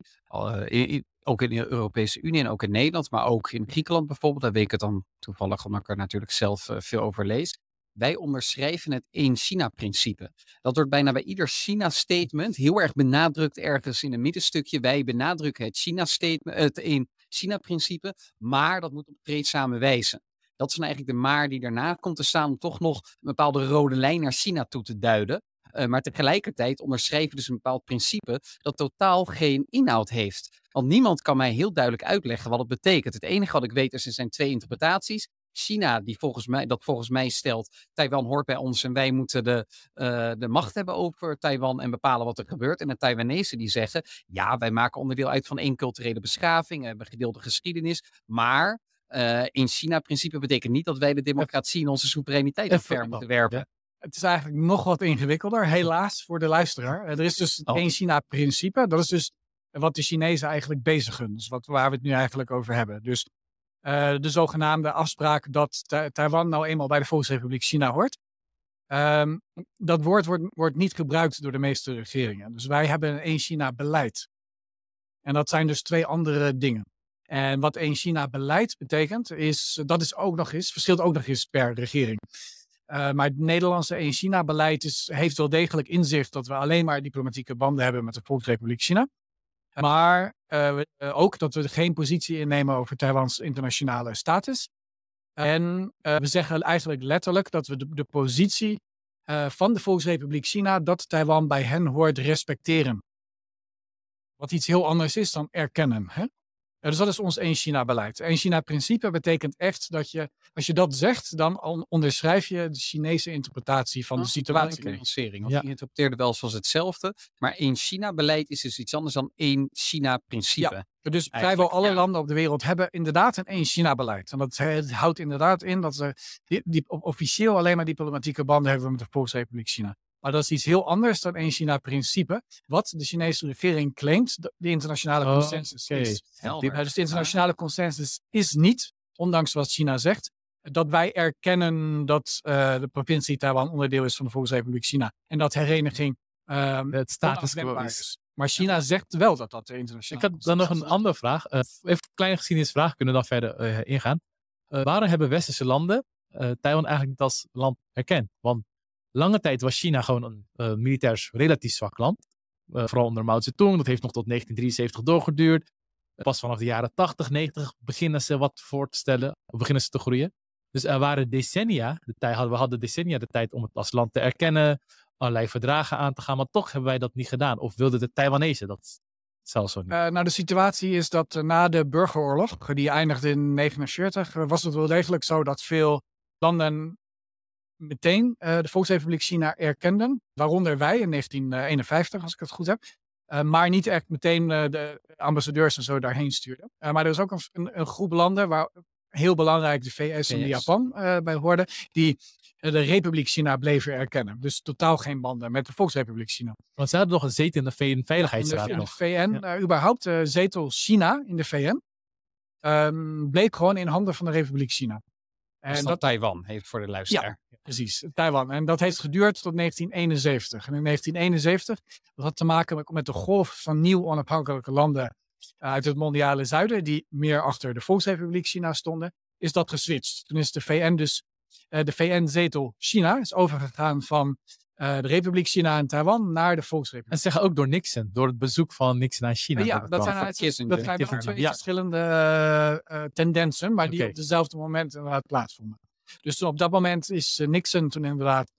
uh, ook in de Europese Unie en ook in Nederland, maar ook in Griekenland bijvoorbeeld, daar weet ik het dan toevallig omdat ik er natuurlijk zelf uh, veel over lees. Wij onderschrijven het één-China-principe. Dat wordt bijna bij ieder China-statement heel erg benadrukt ergens in een middenstukje. Wij benadrukken het China-statement, het één-China-principe, maar dat moet op vreedzame wijze. Dat is dan eigenlijk de maar die daarna komt te staan om toch nog een bepaalde rode lijn naar China toe te duiden. Uh, maar tegelijkertijd onderschrijven dus een bepaald principe dat totaal geen inhoud heeft. Want niemand kan mij heel duidelijk uitleggen wat het betekent. Het enige wat ik weet is, er zijn twee interpretaties. China, die volgens mij, dat volgens mij stelt, Taiwan hoort bij ons en wij moeten de, uh, de macht hebben over Taiwan en bepalen wat er gebeurt. En de Taiwanese die zeggen, ja, wij maken onderdeel uit van één culturele beschaving, hebben gedeelde geschiedenis, maar uh, in China-principe betekent niet dat wij de democratie en onze soevereiniteit omver moeten werpen. Het is eigenlijk nog wat ingewikkelder, helaas, voor de luisteraar. Er is dus oh. één China-principe. Dat is dus wat de Chinezen eigenlijk bezigen. Dus wat, waar we het nu eigenlijk over hebben. Dus uh, de zogenaamde afspraak dat Taiwan nou eenmaal bij de Volksrepubliek China hoort. Um, dat woord wordt, wordt niet gebruikt door de meeste regeringen. Dus wij hebben een één China-beleid. En dat zijn dus twee andere dingen. En wat één China-beleid betekent, is, dat is ook nog eens, verschilt ook nog eens per regering. Uh, maar het Nederlandse één China-beleid heeft wel degelijk inzicht dat we alleen maar diplomatieke banden hebben met de Volksrepubliek China. Maar uh, ook dat we geen positie innemen over Taiwans internationale status. En we zeggen eigenlijk letterlijk dat we de, de positie van de Volksrepubliek China, dat Taiwan bij hen hoort, respecteren. Wat iets heel anders is dan erkennen. Hè? Dus dat is ons één China-beleid. Eén China-principe betekent echt dat je, als je dat zegt, dan onderschrijf je de Chinese interpretatie van de oh, situatie. Nuancering, want ja. die interpreteerde wel zoals hetzelfde. Maar één China-beleid is dus iets anders dan één China-principe. Ja. Dus vrijwel alle landen op de wereld hebben inderdaad een één China-beleid. En dat houdt inderdaad in dat ze die, die, officieel alleen maar diplomatieke banden hebben met de Volksrepubliek China. Maar dat is iets heel anders dan één China-principe, wat de Chinese regering claimt de internationale oh, consensus is. Dus de internationale consensus is niet, ondanks wat China zegt, dat wij erkennen dat uh, de provincie Taiwan onderdeel is van de Volksrepubliek China en dat hereniging um, het status quo is. Maar China zegt wel dat dat de internationale Ik had dan nog een andere vraag. Uh, even een kleine geschiedenisvraag, kunnen we dan verder uh, ingaan. waarom hebben westerse landen Taiwan eigenlijk niet als land erkend? Want Lange tijd was China gewoon een uh, militair relatief zwak land. Uh, vooral onder Mao Zedong. Dat heeft nog tot 1973 doorgeduurd. Pas vanaf de jaren 80, 90 beginnen ze wat voor te stellen. Beginnen ze te groeien. Dus er waren decennia, de tijd, we hadden decennia de tijd om het als land te erkennen, allerlei verdragen aan te gaan, maar toch hebben wij dat niet gedaan. Of wilden de Taiwanese dat zelfs zo niet? Nou, de situatie is dat na de burgeroorlog, die eindigde in 1949, was het wel degelijk zo dat veel landen meteen uh, de Volksrepubliek China erkenden. Waaronder wij in 1951, als ik het goed heb. Uh, maar niet echt meteen uh, de ambassadeurs en zo daarheen stuurden. maar er is ook een, een, groep landen waar heel belangrijk de VS en Japan bij hoorden, die de Republiek China bleven erkennen. Dus totaal geen banden met de Volksrepubliek China. Want ze hadden nog een zetel in de VN-veiligheidsraad. In de, VN, uh, überhaupt zetel China in de VN, um, bleek gewoon in handen van de Republiek China. En dat, Taiwan heeft voor de luisteraar. Ja, precies, Taiwan. En dat heeft geduurd tot 1971. En in 1971, dat had te maken met de golf van nieuw onafhankelijke landen eh, uit het mondiale zuiden, die meer achter de Volksrepubliek China stonden, is dat geswitcht. Toen is de VN dus, uh, de VN-zetel China, is overgegaan van de Republiek China en Taiwan naar de Volksrepubliek. En zeggen ook door Nixon, door het bezoek van Nixon aan China. ja, dat, zijn, dat zijn twee ja. verschillende uh, tendensen, maar die op dezelfde moment inderdaad plaatsvonden. Dus op dat moment is Nixon toen inderdaad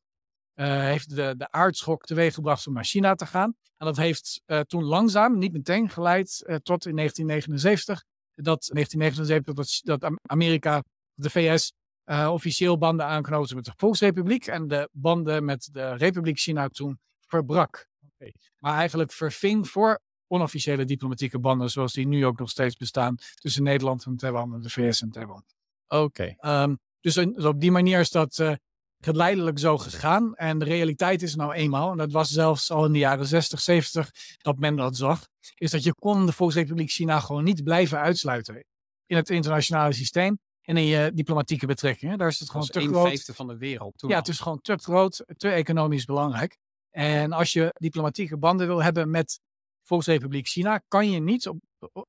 heeft de, de aardschok teweeggebracht om naar China te gaan. En dat heeft toen langzaam, niet meteen, geleid tot in 1979. Dat 1979 dat, dat Amerika, de VS, uh, officieel banden aanknoopte met de Volksrepubliek en de banden met de Republiek China toen verbrak. Okay. Maar eigenlijk verving voor onofficiële diplomatieke banden, zoals die nu ook nog steeds bestaan tussen Nederland en Taiwan en de VS en Taiwan. Oké. Ehm, dus, dus, op die manier is dat uh, geleidelijk zo gegaan. En de realiteit is nou eenmaal, en dat was zelfs al in de jaren 60, 70 dat men dat zag, is dat je kon de Volksrepubliek China gewoon niet blijven uitsluiten in het internationale systeem en in je diplomatieke betrekkingen. Daar is het gewoon te groot. vijfde van de wereld. ja, het is gewoon te groot, te economisch belangrijk. En als je diplomatieke banden wil hebben met Volksrepubliek China, kan je niet op,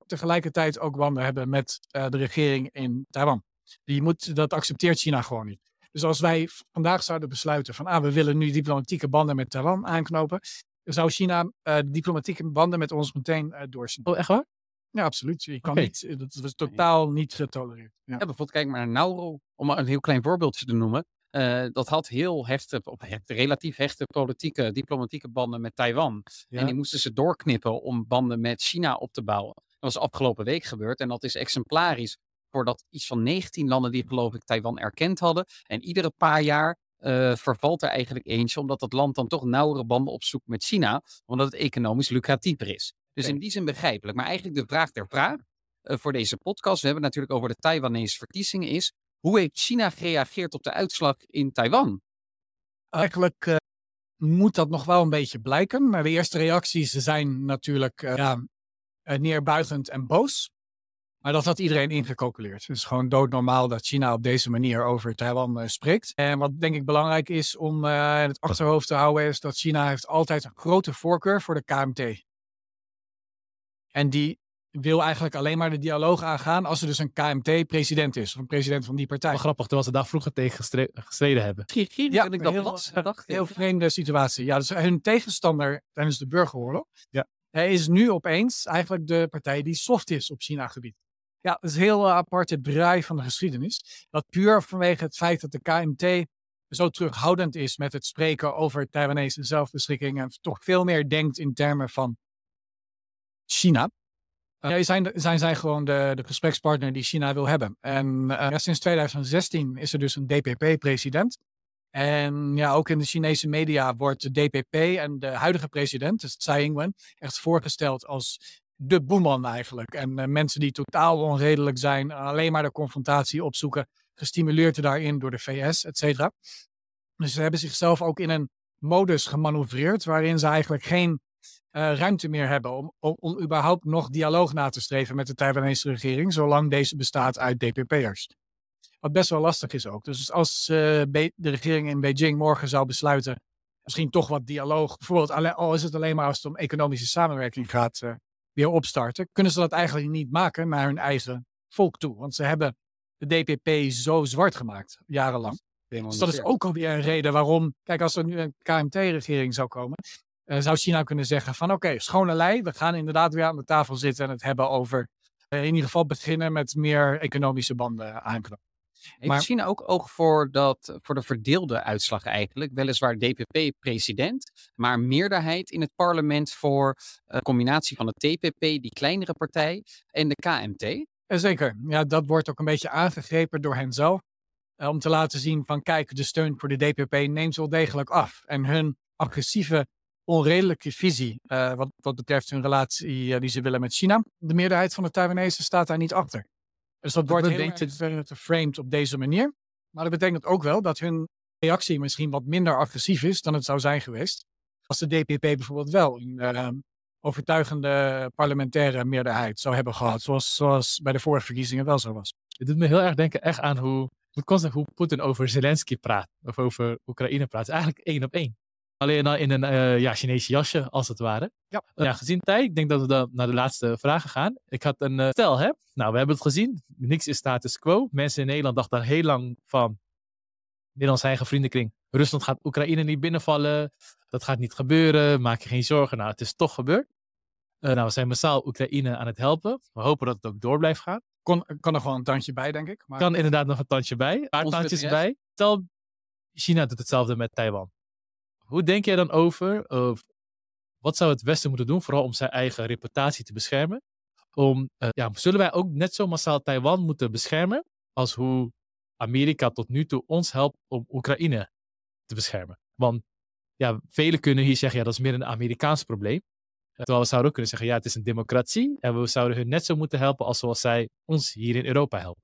tegelijkertijd ook banden hebben met uh, de regering in Taiwan. Die moet, dat accepteert China gewoon niet. Dus als wij vandaag zouden besluiten van ah, we willen nu diplomatieke banden met Taiwan aanknopen, dan zou China uh, diplomatieke banden met ons meteen uh, doorsnijden. Oh, echt waar? Ja, absoluut. Je kan niet, eh, dat was totaal niet getolereerd. Ja. ja. bijvoorbeeld kijk maar naar Nauru, om een heel klein voorbeeldje te noemen. Uh, dat had heel hechte, relatief hechte politieke, diplomatieke banden met Taiwan. En die moesten ze doorknippen om banden met China op te bouwen. Dat was afgelopen week gebeurd en dat is exemplarisch voordat iets van 19 landen die geloof ik Taiwan erkend hadden. En iedere paar jaar uh, vervalt er eigenlijk eentje, omdat dat land dan toch nauwere banden opzoekt met China, omdat het economisch lucratiever is. Dus in die zin begrijpelijk. Maar eigenlijk de vraag ter vraag uh, voor deze podcast, we hebben het natuurlijk over de Taiwanese verkiezingen, is hoe heeft China gereageerd op de uitslag in Taiwan? Eigenlijk uh, moet dat nog wel een beetje blijken. Maar de eerste reacties zijn natuurlijk uh, ja, neerbuigend en boos. Maar dat had iedereen ingecalculeerd. Het is gewoon doodnormaal dat China op deze manier over Taiwan spreekt. En wat denk ik belangrijk is om in het achterhoofd te houden, is dat China heeft altijd een grote voorkeur voor de KMT. En die wil eigenlijk alleen maar de dialoog aangaan als er dus een KMT-president is. Of een president van die partij. Wel grappig, terwijl ze daar vroeger tegen gestreden hebben. Ja, ik dat heel, heel vreemde situatie. Ja, dus hun tegenstander tijdens de burgeroorlog ja. hij is nu opeens eigenlijk de partij die soft is op China-gebied. Ja, dat is een heel aparte draai van de geschiedenis. Dat puur vanwege het feit dat de KMT zo terughoudend is met het spreken over Taiwanese zelfbeschikking en toch veel meer denkt in termen van China. Uh, zijn, zijn zij gewoon de, de gesprekspartner die China wil hebben. En uh, sinds 2016 is er dus een DPP-president. En ja, ook in de Chinese media wordt de DPP en de huidige president, dus Tsai Ing-wen, echt voorgesteld als de boeman eigenlijk. En uh, mensen die totaal onredelijk zijn, alleen maar de confrontatie opzoeken, gestimuleerd daarin door de VS, et cetera. Dus ze hebben zichzelf ook in een modus gemanoeuvreerd waarin ze eigenlijk geen uh, ruimte meer hebben om, om, om, überhaupt nog dialoog na te streven met de Taiwanese regering, zolang deze bestaat uit DPP'ers. Wat best wel lastig is ook. Dus als uh, de regering in Beijing morgen zou besluiten, misschien toch wat dialoog, bijvoorbeeld al is het alleen maar als het om economische samenwerking gaat, uh, weer opstarten, kunnen ze dat eigenlijk niet maken naar hun eigen volk toe. Want ze hebben de DPP zo zwart gemaakt, jarenlang. Dus dat is ook alweer een reden waarom, kijk, als er nu een KMT-regering zou komen, zou China kunnen zeggen van oké, schone lei, we gaan inderdaad weer aan de tafel zitten en het hebben over uh, in ieder geval beginnen met meer economische banden aanknopen. Heeft maar, China ook oog voor, dat, voor de verdeelde uitslag eigenlijk? Weliswaar DPP-president, maar meerderheid in het parlement voor een uh, combinatie van de TPP, die kleinere partij, en de KMT? Zeker. Ja, dat wordt ook een beetje aangegrepen door hen zelf. om te laten zien van kijk, de steun voor de DPP neemt wel degelijk af. En hun agressieve onredelijke visie uh, wat, wat betreft hun relatie uh, die ze willen met China. De meerderheid van de Taiwanese staat daar niet achter. Dus dat wordt heel erg geframed op deze manier. Maar dat betekent ook wel dat hun reactie misschien wat minder agressief is dan het zou zijn geweest. Als de DPP bijvoorbeeld wel een uh, overtuigende parlementaire meerderheid zou hebben gehad. Zoals, zoals bij de vorige verkiezingen wel zo was. Het doet me heel erg denken echt aan hoe, hoe Poetin over Zelensky praat. Of over Oekraïne praat. Het is eigenlijk één op één. Alleen dan in een uh, ja, Chinese jasje, als het ware. Ja. Uh, ja, gezien tijd, ik denk dat we dan naar de laatste vragen gaan. Ik had een uh, stel, hè. Nou, we hebben het gezien. Niks is status quo. Mensen in Nederland dachten heel lang van... Nederlands eigen vriendenkring. Rusland gaat Oekraïne niet binnenvallen. Dat gaat niet gebeuren. Maak je geen zorgen. Nou, het is toch gebeurd. nou, we zijn massaal Oekraïne aan het helpen. We hopen dat het ook door blijft gaan. Kon, kan er gewoon een tandje bij, denk ik. Maar... Kan inderdaad nog een tandje bij. Een paar tandjes bij. Stel, China doet hetzelfde met Taiwan. Hoe denk jij dan over, wat zou het Westen moeten doen, vooral om zijn eigen reputatie te beschermen? Om, uh, ja, zullen wij ook net zo massaal Taiwan moeten beschermen als hoe Amerika tot nu toe ons helpt om Oekraïne te beschermen? Want ja, velen kunnen hier zeggen, ja, dat is meer een Amerikaans probleem. Terwijl we zouden ook kunnen zeggen, ja, het is een democratie en we zouden hun net zo moeten helpen als zoals zij ons hier in Europa helpen.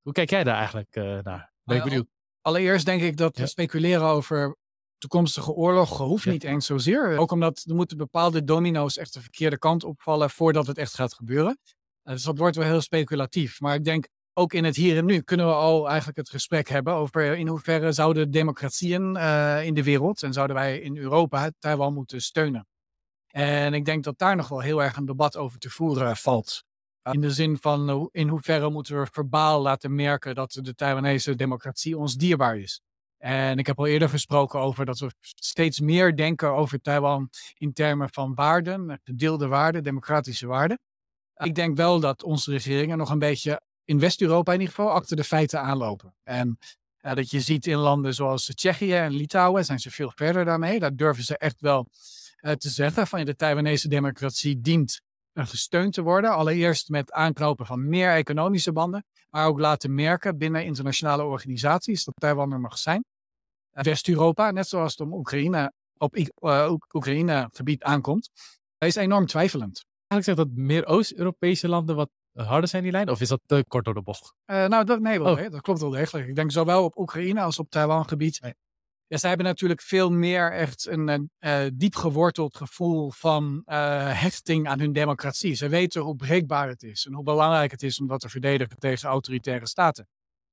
Hoe kijk jij daar eigenlijk uh, naar? Ben ik benieuwd. Allereerst denk ik dat we speculeren over toekomstige oorlog hoeft niet eens zozeer. Ook omdat er moeten bepaalde domino's echt de verkeerde kant opvallen voordat het echt gaat gebeuren. Eh, dus dat wordt wel heel speculatief. Maar ik denk ook in het hier en nu kunnen we al eigenlijk het gesprek hebben over in hoeverre zouden democratieën uh, in de wereld en zouden wij in Europa Taiwan moeten steunen. En ik denk dat daar nog wel heel erg een debat over te voeren valt. In de zin van in hoeverre moeten we verbaal laten merken dat de Taiwanese democratie ons dierbaar is. En ik heb al eerder gesproken over dat we steeds meer denken over Taiwan in termen van waarden, gedeelde waarden, democratische waarden. Ik denk wel dat onze regeringen nog een beetje in West-Europa in ieder geval achter de feiten aanlopen. En dat je ziet in landen zoals Tsjechië en Litouwen zijn ze veel verder daarmee. Daar durven ze echt wel uh, te zeggen van de Taiwanese democratie dient gesteund te worden. Allereerst met aanknopen van meer economische banden, maar ook laten merken binnen internationale organisaties dat Taiwan er mag zijn. West-Europa, net zoals het om Oekraïne, op uh, Oekraïne-gebied aankomt, is enorm twijfelend. Eigenlijk zegt dat meer Oost-Europese landen wat harder zijn die lijn? Of is dat te kort door de bocht? Uh, nou, dat, nee, wel, oh. dat klopt wel degelijk. Ik denk zowel op Oekraïne als op Taiwan-gebied. Nee. Ja, zij hebben natuurlijk veel meer echt een uh, diep geworteld gevoel van uh, hechting aan hun democratie. Ze weten hoe breekbaar het is en hoe belangrijk het is om dat te verdedigen tegen autoritaire staten.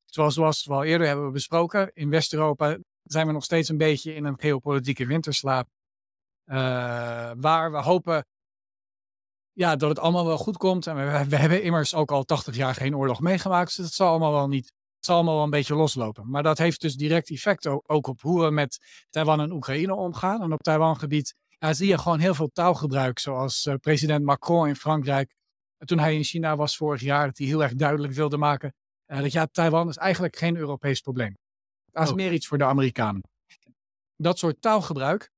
Zoals, zoals we al eerder hebben besproken, in West-Europa zijn we nog steeds een beetje in een geopolitieke winterslaap. Uh, waar we hopen ja, dat het allemaal wel goed komt. En we, we, hebben immers ook al 80 jaar geen oorlog meegemaakt. Dus het zal allemaal wel niet. Het zal allemaal wel een beetje loslopen. Maar dat heeft dus direct effect ook, op hoe we met Taiwan en Oekraïne omgaan. En op Taiwan-gebied ja, zie je gewoon heel veel taalgebruik. Zoals uh, president Macron in Frankrijk. Toen hij in China was vorig jaar, dat hij heel erg duidelijk wilde maken. Uh, dat ja, Taiwan is eigenlijk geen Europees probleem. Dat is oh. meer iets voor de Amerikanen. Dat soort taalgebruik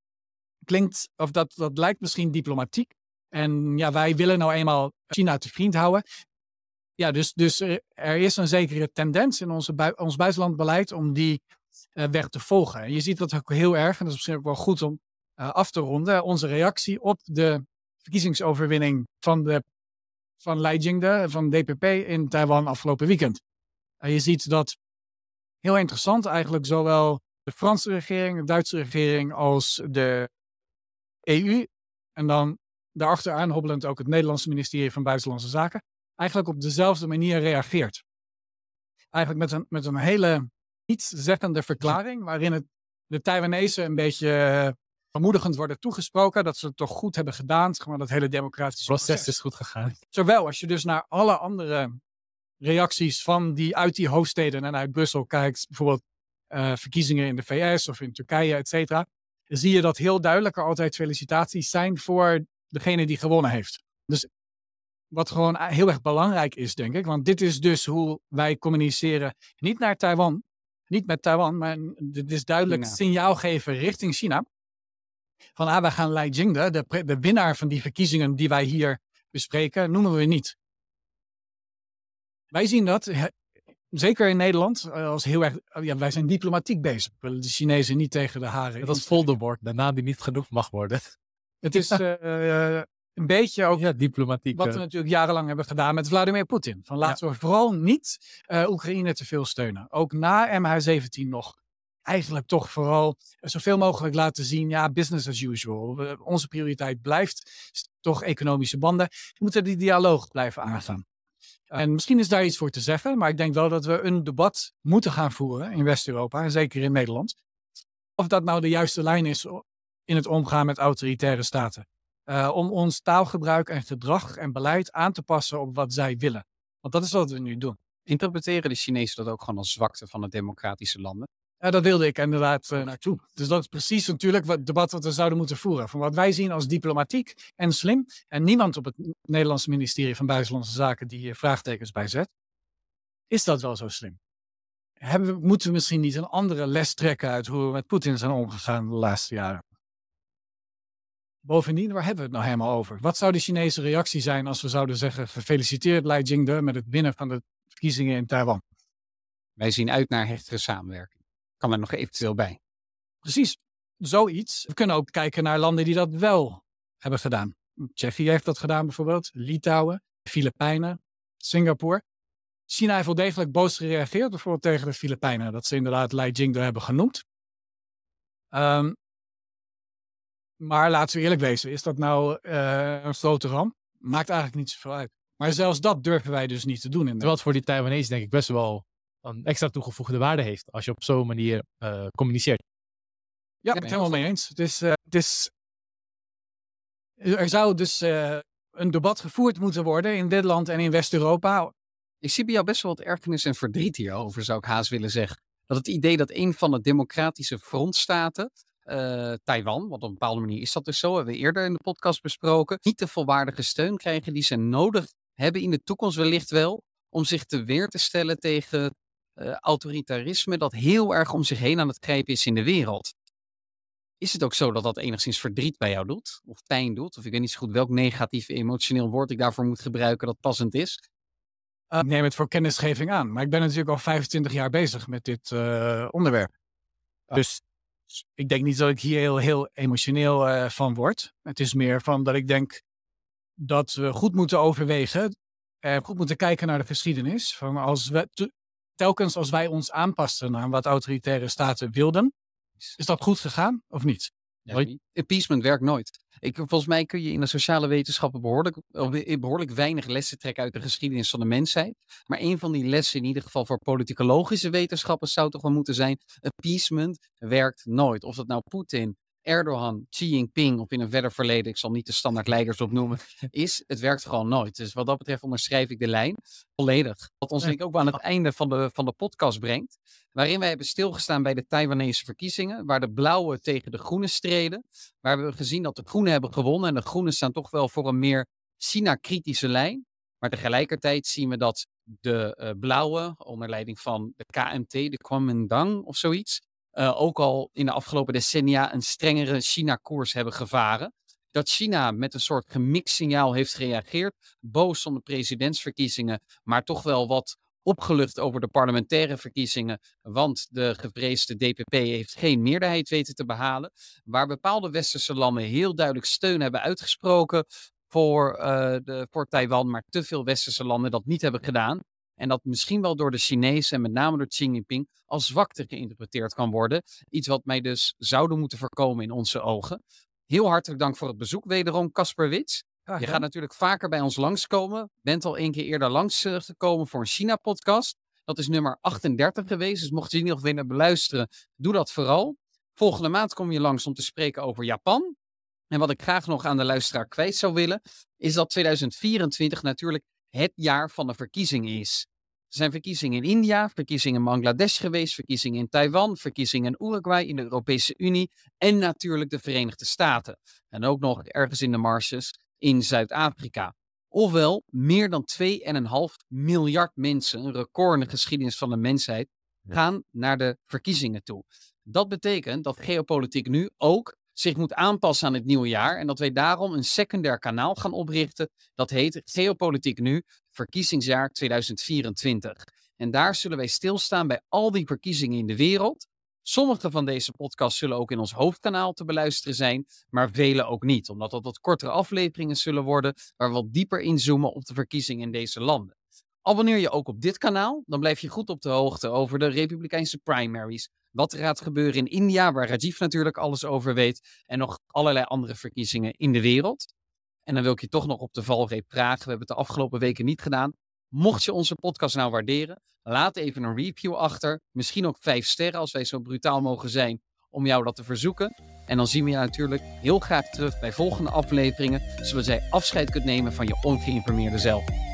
klinkt, of dat, dat lijkt misschien diplomatiek. En ja, wij willen nou eenmaal China te vriend houden. Ja, dus, dus er, is een zekere tendens in onze ons buitenlandbeleid om die uh, weg te volgen. En je ziet dat ook heel erg, en dat is misschien ook wel goed om uh, af te ronden, onze reactie op de verkiezingsoverwinning van, de, van Lai Jingde, van DPP in Taiwan afgelopen weekend. Uh, je ziet dat heel interessant eigenlijk zowel de Franse regering, de Duitse regering als de EU. En dan daarachteraan hobbelend ook het Nederlandse ministerie van Buitenlandse Zaken. Eigenlijk op dezelfde manier reageert. Eigenlijk met een, met een hele zeggende verklaring waarin het, de Taiwanese een beetje uh, vermoedigend worden toegesproken dat ze het toch goed hebben gedaan. Zeg maar, dat hele democratische proces, proces is goed gegaan. Zowel als je dus naar alle andere reacties van die uit die hoofdsteden en uit Brussel kijkt, bijvoorbeeld uh, verkiezingen in de VS of in Turkije, et cetera, zie je dat heel duidelijk er altijd felicitaties zijn voor degene die gewonnen heeft. Dus wat gewoon heel erg belangrijk is, denk ik, want dit is dus hoe wij communiceren, niet naar Taiwan, niet met Taiwan, maar dit is duidelijk China. signaal geven richting China. Van ah, wij gaan Lai Jingde, de, de winnaar van die verkiezingen die wij hier bespreken, noemen we niet. Wij zien dat, zeker in Nederland, eh, als heel erg. Oh ja, wij zijn diplomatiek bezig. We willen de Chinezen niet tegen de haren. Dat is Voldemort, de naam die niet genoeg mag worden. Het is, uh, een beetje ook ja, diplomatiek. wat we natuurlijk jarenlang hebben gedaan met Vladimir Poetin. Van laten we vooral niet uh, Oekraïne te veel steunen. Ook na MH17 nog. Eigenlijk toch vooral zoveel mogelijk laten zien, ja, business as usual. onze prioriteit blijft toch economische banden. We moeten die dialoog blijven aangaan. En misschien is daar iets voor te zeggen, maar ik denk wel dat we een debat moeten gaan voeren in West-Europa, en zeker in Nederland. Of dat nou de juiste lijn is in het omgaan met autoritaire staten. Uh, om ons taalgebruik en gedrag en beleid aan te passen op wat zij willen. Want dat is wat we nu doen. Interpreteren de Chinezen dat ook gewoon als zwakte van de democratische landen? Ja, dat wilde ik inderdaad uh, naartoe. Dus dat is precies natuurlijk het debat wat we zouden moeten voeren. Van wat wij zien als diplomatiek en slim. En niemand op het Nederlandse ministerie van Buitenlandse Zaken die hier vraagtekens bij zet. Is dat wel zo slim? Hebben, moeten we misschien niet een andere les trekken uit hoe we met Poetin zijn omgegaan de laatste jaren? Bovendien, waar hebben we het nou helemaal over? Wat zou de Chinese reactie zijn als we zouden zeggen: gefeliciteerd Lai Jingde met het winnen van de verkiezingen in Taiwan? Wij zien uit naar hechtere samenwerking. Kan er nog eventueel bij? Precies, zoiets. We kunnen ook kijken naar landen die dat wel hebben gedaan. Tsjechië heeft dat gedaan bijvoorbeeld, Litouwen, Filipijnen, Singapore. China heeft wel degelijk boos gereageerd, bijvoorbeeld tegen de Filipijnen, dat ze inderdaad Lai Jingde hebben genoemd. Um, maar laten we eerlijk wezen, is dat nou uh, een grote ramp? Maakt eigenlijk niet zoveel uit. Maar zelfs dat durven wij dus niet te doen. Terwijl het voor die Taiwanese denk ik best wel een extra toegevoegde waarde heeft. Als je op zo'n manier uh, communiceert. Ja, ik ben het helemaal mee eens. Het is, uh, het is, er zou dus een debat gevoerd moeten worden in dit land en in West-Europa. Ik zie bij jou best wel wat ergernis en verdriet hierover, zou ik haast willen zeggen. Dat het idee dat een van de democratische frontstaten uh, Taiwan, want op een bepaalde manier is dat dus zo, hebben we eerder in de podcast besproken, niet de volwaardige steun krijgen die ze nodig hebben in de toekomst wellicht wel, om zich te weer te stellen tegen uh, autoritarisme dat heel erg om zich heen aan het grijpen is in de wereld. Is het ook zo dat dat enigszins verdriet bij jou doet? Of pijn doet? Of ik weet niet zo goed welk negatief emotioneel woord ik daarvoor moet gebruiken dat passend is. Uh, ik neem het voor kennisgeving aan. Maar ik ben natuurlijk al 25 jaar bezig met dit uh, onderwerp. Dus ik denk niet dat ik hier heel, heel emotioneel uh, van word. Het is meer van dat ik denk dat we goed moeten overwegen. Uh, goed moeten kijken naar de geschiedenis. Van als we, telkens als wij ons aanpassen aan wat autoritaire staten wilden, is dat goed gegaan of niet? Ja, appeasement werkt nooit. Ik, volgens mij kun je in de sociale wetenschappen behoorlijk, behoorlijk weinig lessen trekken uit de geschiedenis van de mensheid. Maar een van die lessen, in ieder geval voor politicologische wetenschappen, zou toch wel moeten zijn: appeasement werkt nooit. Of dat nou Poetin Erdogan, Xi Jinping of in een verder verleden, ik zal niet de standaard leiders opnoemen, is het werkt gewoon nooit. Dus wat dat betreft onderschrijf ik de lijn volledig. Wat ons denk ik ook aan het einde van de, van de podcast brengt, waarin wij hebben stilgestaan bij de Taiwanese verkiezingen, waar de blauwe tegen de groene streden, waar we gezien dat de groenen hebben gewonnen en de groenen staan toch wel voor een meer China-kritische lijn. Maar tegelijkertijd zien we dat de uh, blauwe, onder leiding van de KMT, de Kuomintang of zoiets, uh, ook al in de afgelopen decennia een strengere China-koers hebben gevaren. Dat China met een soort gemixt signaal heeft gereageerd, boos om de presidentsverkiezingen, maar toch wel wat opgelucht over de parlementaire verkiezingen, want de gevreesde DPP heeft geen meerderheid weten te behalen, waar bepaalde westerse landen heel duidelijk steun hebben uitgesproken voor, uh, de, voor Taiwan, maar te veel westerse landen dat niet hebben gedaan. En dat misschien wel door de Chinezen en met name door Xi Jinping als zwakte geïnterpreteerd kan worden. Iets wat mij dus zouden moeten voorkomen in onze ogen. Heel hartelijk dank voor het bezoek wederom, Casper Wits. Je gaat natuurlijk vaker bij ons langskomen. Bent al een keer eerder langsgekomen voor een China-podcast. Dat is nummer 38 geweest. Dus mocht je die nog willen beluisteren, doe dat vooral. Volgende maand kom je langs om te spreken over Japan. En wat ik graag nog aan de luisteraar kwijt zou willen, is dat 2024 natuurlijk het jaar van de verkiezingen is. Er zijn verkiezingen in India, verkiezingen in Bangladesh geweest, verkiezingen in Taiwan, verkiezingen in Uruguay, in de Europese Unie en natuurlijk de Verenigde Staten. En ook nog ergens in de marges in Zuid-Afrika. Ofwel, meer dan 2,5 miljard mensen, een record in de geschiedenis van de mensheid, gaan naar de verkiezingen toe. Dat betekent dat geopolitiek nu ook zich moet aanpassen aan het nieuwe jaar en dat wij daarom een secundair kanaal gaan oprichten. Dat heet Geopolitiek Nu, verkiezingsjaar 2024. En daar zullen wij stilstaan bij al die verkiezingen in de wereld. Sommige van deze podcasts zullen ook in ons hoofdkanaal te beluisteren zijn, maar vele ook niet, omdat dat wat kortere afleveringen zullen worden waar we wat dieper inzoomen op de verkiezingen in deze landen. Abonneer je ook op dit kanaal, dan blijf je goed op de hoogte over de Republikeinse primaries, wat er gaat gebeuren in India, waar Rajiv natuurlijk alles over weet, en nog allerlei andere verkiezingen in de wereld. En dan wil ik je toch nog op de valreep vragen, we hebben het de afgelopen weken niet gedaan. Mocht je onze podcast nou waarderen, laat even een review achter. Misschien ook vijf sterren als wij zo brutaal mogen zijn om jou dat te verzoeken. En dan zien we je natuurlijk heel graag terug bij volgende afleveringen, zodat jij afscheid kunt nemen van je ongeïnformeerde zelf.